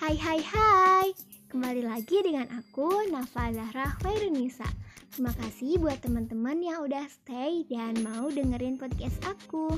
Hai hai hai. Kembali lagi dengan aku Nafa Zahra Khairunisa Terima kasih buat teman-teman yang udah stay dan mau dengerin podcast aku.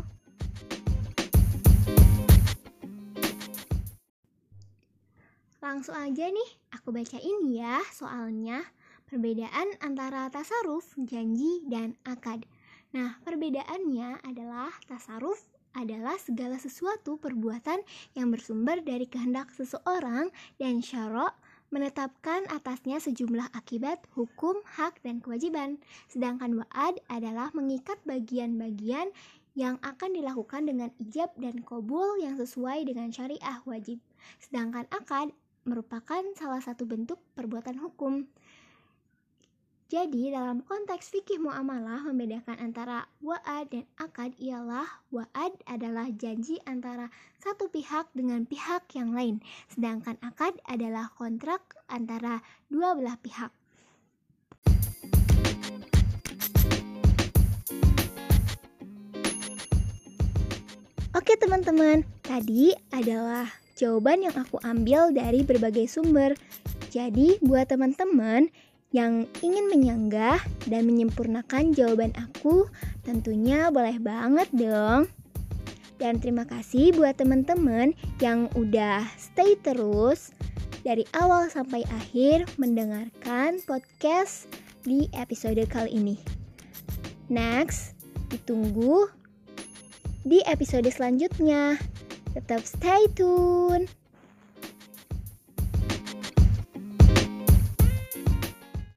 Langsung aja nih, aku bacain ya soalnya. Perbedaan antara tasaruf, janji, dan akad. Nah, perbedaannya adalah tasaruf adalah segala sesuatu perbuatan yang bersumber dari kehendak seseorang dan syarok menetapkan atasnya sejumlah akibat, hukum, hak, dan kewajiban. Sedangkan wa'ad adalah mengikat bagian-bagian yang akan dilakukan dengan ijab dan kobul yang sesuai dengan syariah wajib. Sedangkan akad merupakan salah satu bentuk perbuatan hukum. Jadi dalam konteks fikih muamalah membedakan antara wa'ad dan akad ialah wa'ad adalah janji antara satu pihak dengan pihak yang lain, sedangkan akad adalah kontrak antara dua belah pihak. Oke teman-teman, tadi adalah jawaban yang aku ambil dari berbagai sumber. Jadi buat teman-teman yang ingin menyanggah dan menyempurnakan jawaban aku, tentunya boleh banget dong. Dan terima kasih buat teman-teman yang udah stay terus dari awal sampai akhir mendengarkan podcast di episode kali ini. Next, ditunggu di episode selanjutnya. Tetap stay tune.